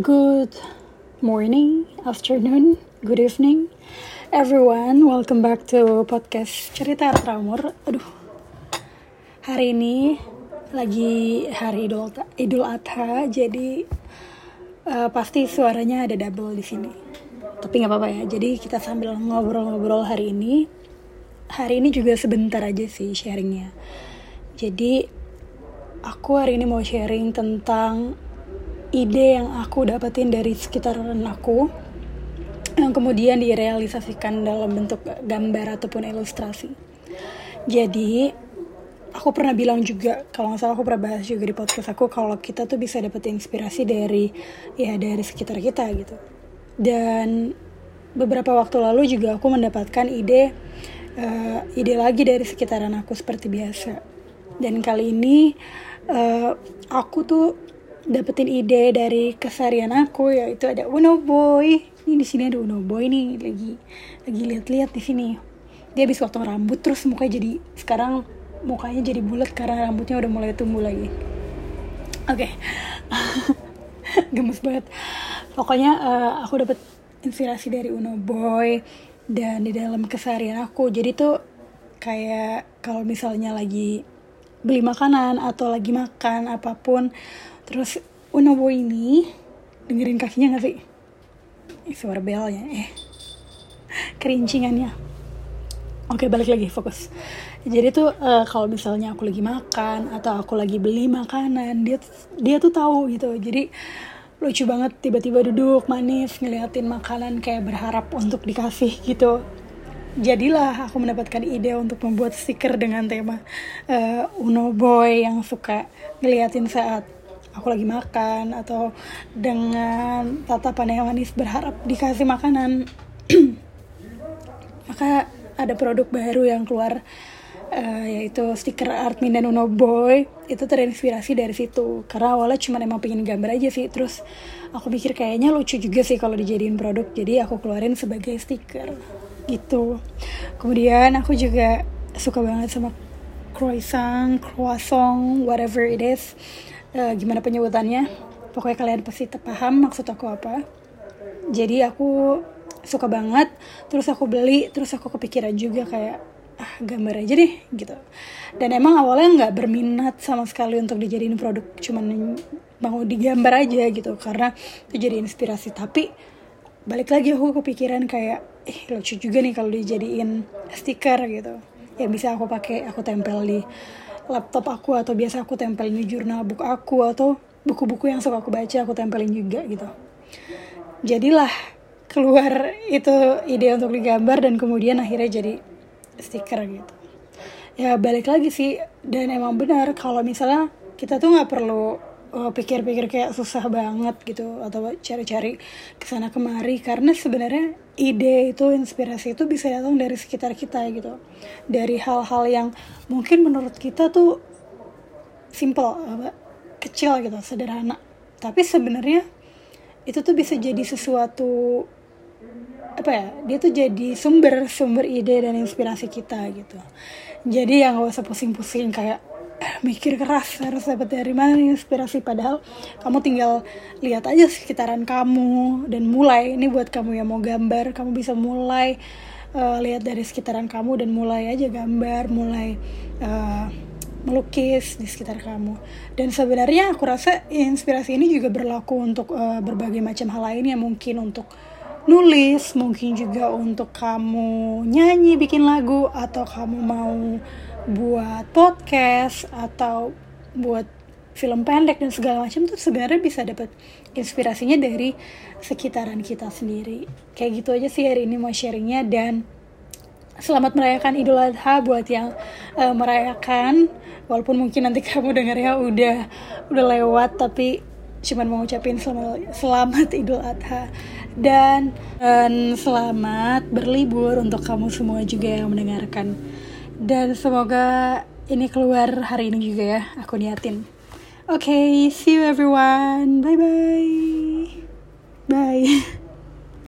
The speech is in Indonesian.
Good morning, afternoon, good evening, everyone. Welcome back to podcast Cerita Tramur. Aduh, hari ini lagi hari Idul Idul Adha, jadi uh, pasti suaranya ada double di sini. Tapi nggak apa-apa ya. Jadi kita sambil ngobrol-ngobrol hari ini. Hari ini juga sebentar aja sih sharingnya. Jadi aku hari ini mau sharing tentang ide yang aku dapetin dari sekitaran aku yang kemudian direalisasikan dalam bentuk gambar ataupun ilustrasi. Jadi aku pernah bilang juga kalau nggak salah aku pernah bahas juga di podcast aku kalau kita tuh bisa dapet inspirasi dari ya dari sekitar kita gitu. Dan beberapa waktu lalu juga aku mendapatkan ide uh, ide lagi dari sekitaran aku seperti biasa. Dan kali ini uh, aku tuh dapetin ide dari kesarian aku yaitu ada Uno Boy. Ini di sini ada Uno Boy nih lagi lagi lihat-lihat di sini. Dia habis potong rambut terus mukanya jadi sekarang mukanya jadi bulat karena rambutnya udah mulai tumbuh lagi. Oke. Okay. gemes banget. Pokoknya uh, aku dapet inspirasi dari Uno Boy dan di dalam keseharian aku. Jadi tuh kayak kalau misalnya lagi beli makanan atau lagi makan apa pun. Terus Unobo ini dengerin kakinya gak sih? Eh, suara belnya eh. Kerincingannya. Oke balik lagi fokus. Jadi tuh uh, kalau misalnya aku lagi makan atau aku lagi beli makanan dia dia tuh tahu gitu. Jadi lucu banget tiba-tiba duduk manis ngeliatin makanan kayak berharap untuk dikasih gitu jadilah aku mendapatkan ide untuk membuat stiker dengan tema uh, Uno Boy yang suka ngeliatin saat aku lagi makan atau dengan tatapan yang manis berharap dikasih makanan. Maka ada produk baru yang keluar uh, yaitu stiker Artmin dan Uno Boy. Itu terinspirasi dari situ. Karena awalnya cuma emang pengen gambar aja sih. Terus aku pikir kayaknya lucu juga sih kalau dijadiin produk. Jadi aku keluarin sebagai stiker gitu. Kemudian aku juga suka banget sama croissant croissant whatever it is. Uh, gimana penyebutannya? Pokoknya kalian pasti paham maksud aku apa. Jadi aku suka banget terus aku beli terus aku kepikiran juga kayak ah gambar aja deh gitu. Dan emang awalnya nggak berminat sama sekali untuk dijadiin produk cuman mau digambar aja gitu karena itu jadi inspirasi. Tapi balik lagi aku kepikiran kayak eh lucu juga nih kalau dijadiin stiker gitu. Yang bisa aku pakai aku tempel di laptop aku atau biasa aku tempelin di jurnal book aku atau buku-buku yang suka aku baca aku tempelin juga gitu. Jadilah keluar itu ide untuk digambar dan kemudian akhirnya jadi stiker gitu. Ya balik lagi sih dan emang benar kalau misalnya kita tuh nggak perlu pikir-pikir kayak susah banget gitu atau cari-cari ke sana kemari karena sebenarnya ide itu inspirasi itu bisa datang dari sekitar kita gitu. Dari hal-hal yang mungkin menurut kita tuh simple apa kecil gitu sederhana. Tapi sebenarnya itu tuh bisa jadi sesuatu apa ya dia tuh jadi sumber sumber ide dan inspirasi kita gitu. Jadi yang gak usah pusing-pusing kayak mikir keras harus dapat dari mana inspirasi? Padahal kamu tinggal lihat aja sekitaran kamu dan mulai. Ini buat kamu yang mau gambar kamu bisa mulai uh, lihat dari sekitaran kamu dan mulai aja gambar mulai uh, melukis di sekitar kamu. Dan sebenarnya aku rasa inspirasi ini juga berlaku untuk uh, berbagai macam hal lain yang mungkin untuk nulis mungkin juga untuk kamu nyanyi bikin lagu atau kamu mau buat podcast atau buat film pendek dan segala macam tuh sebenarnya bisa dapat inspirasinya dari sekitaran kita sendiri. Kayak gitu aja sih hari ini mau sharingnya dan selamat merayakan Idul Adha buat yang uh, merayakan. Walaupun mungkin nanti kamu dengarnya udah udah lewat tapi cuman mau ucapin selamat, selamat Idul Adha dan dan selamat berlibur untuk kamu semua juga yang mendengarkan. Dan semoga ini keluar hari ini juga ya, aku niatin. Oke, okay, see you everyone. Bye bye. Bye.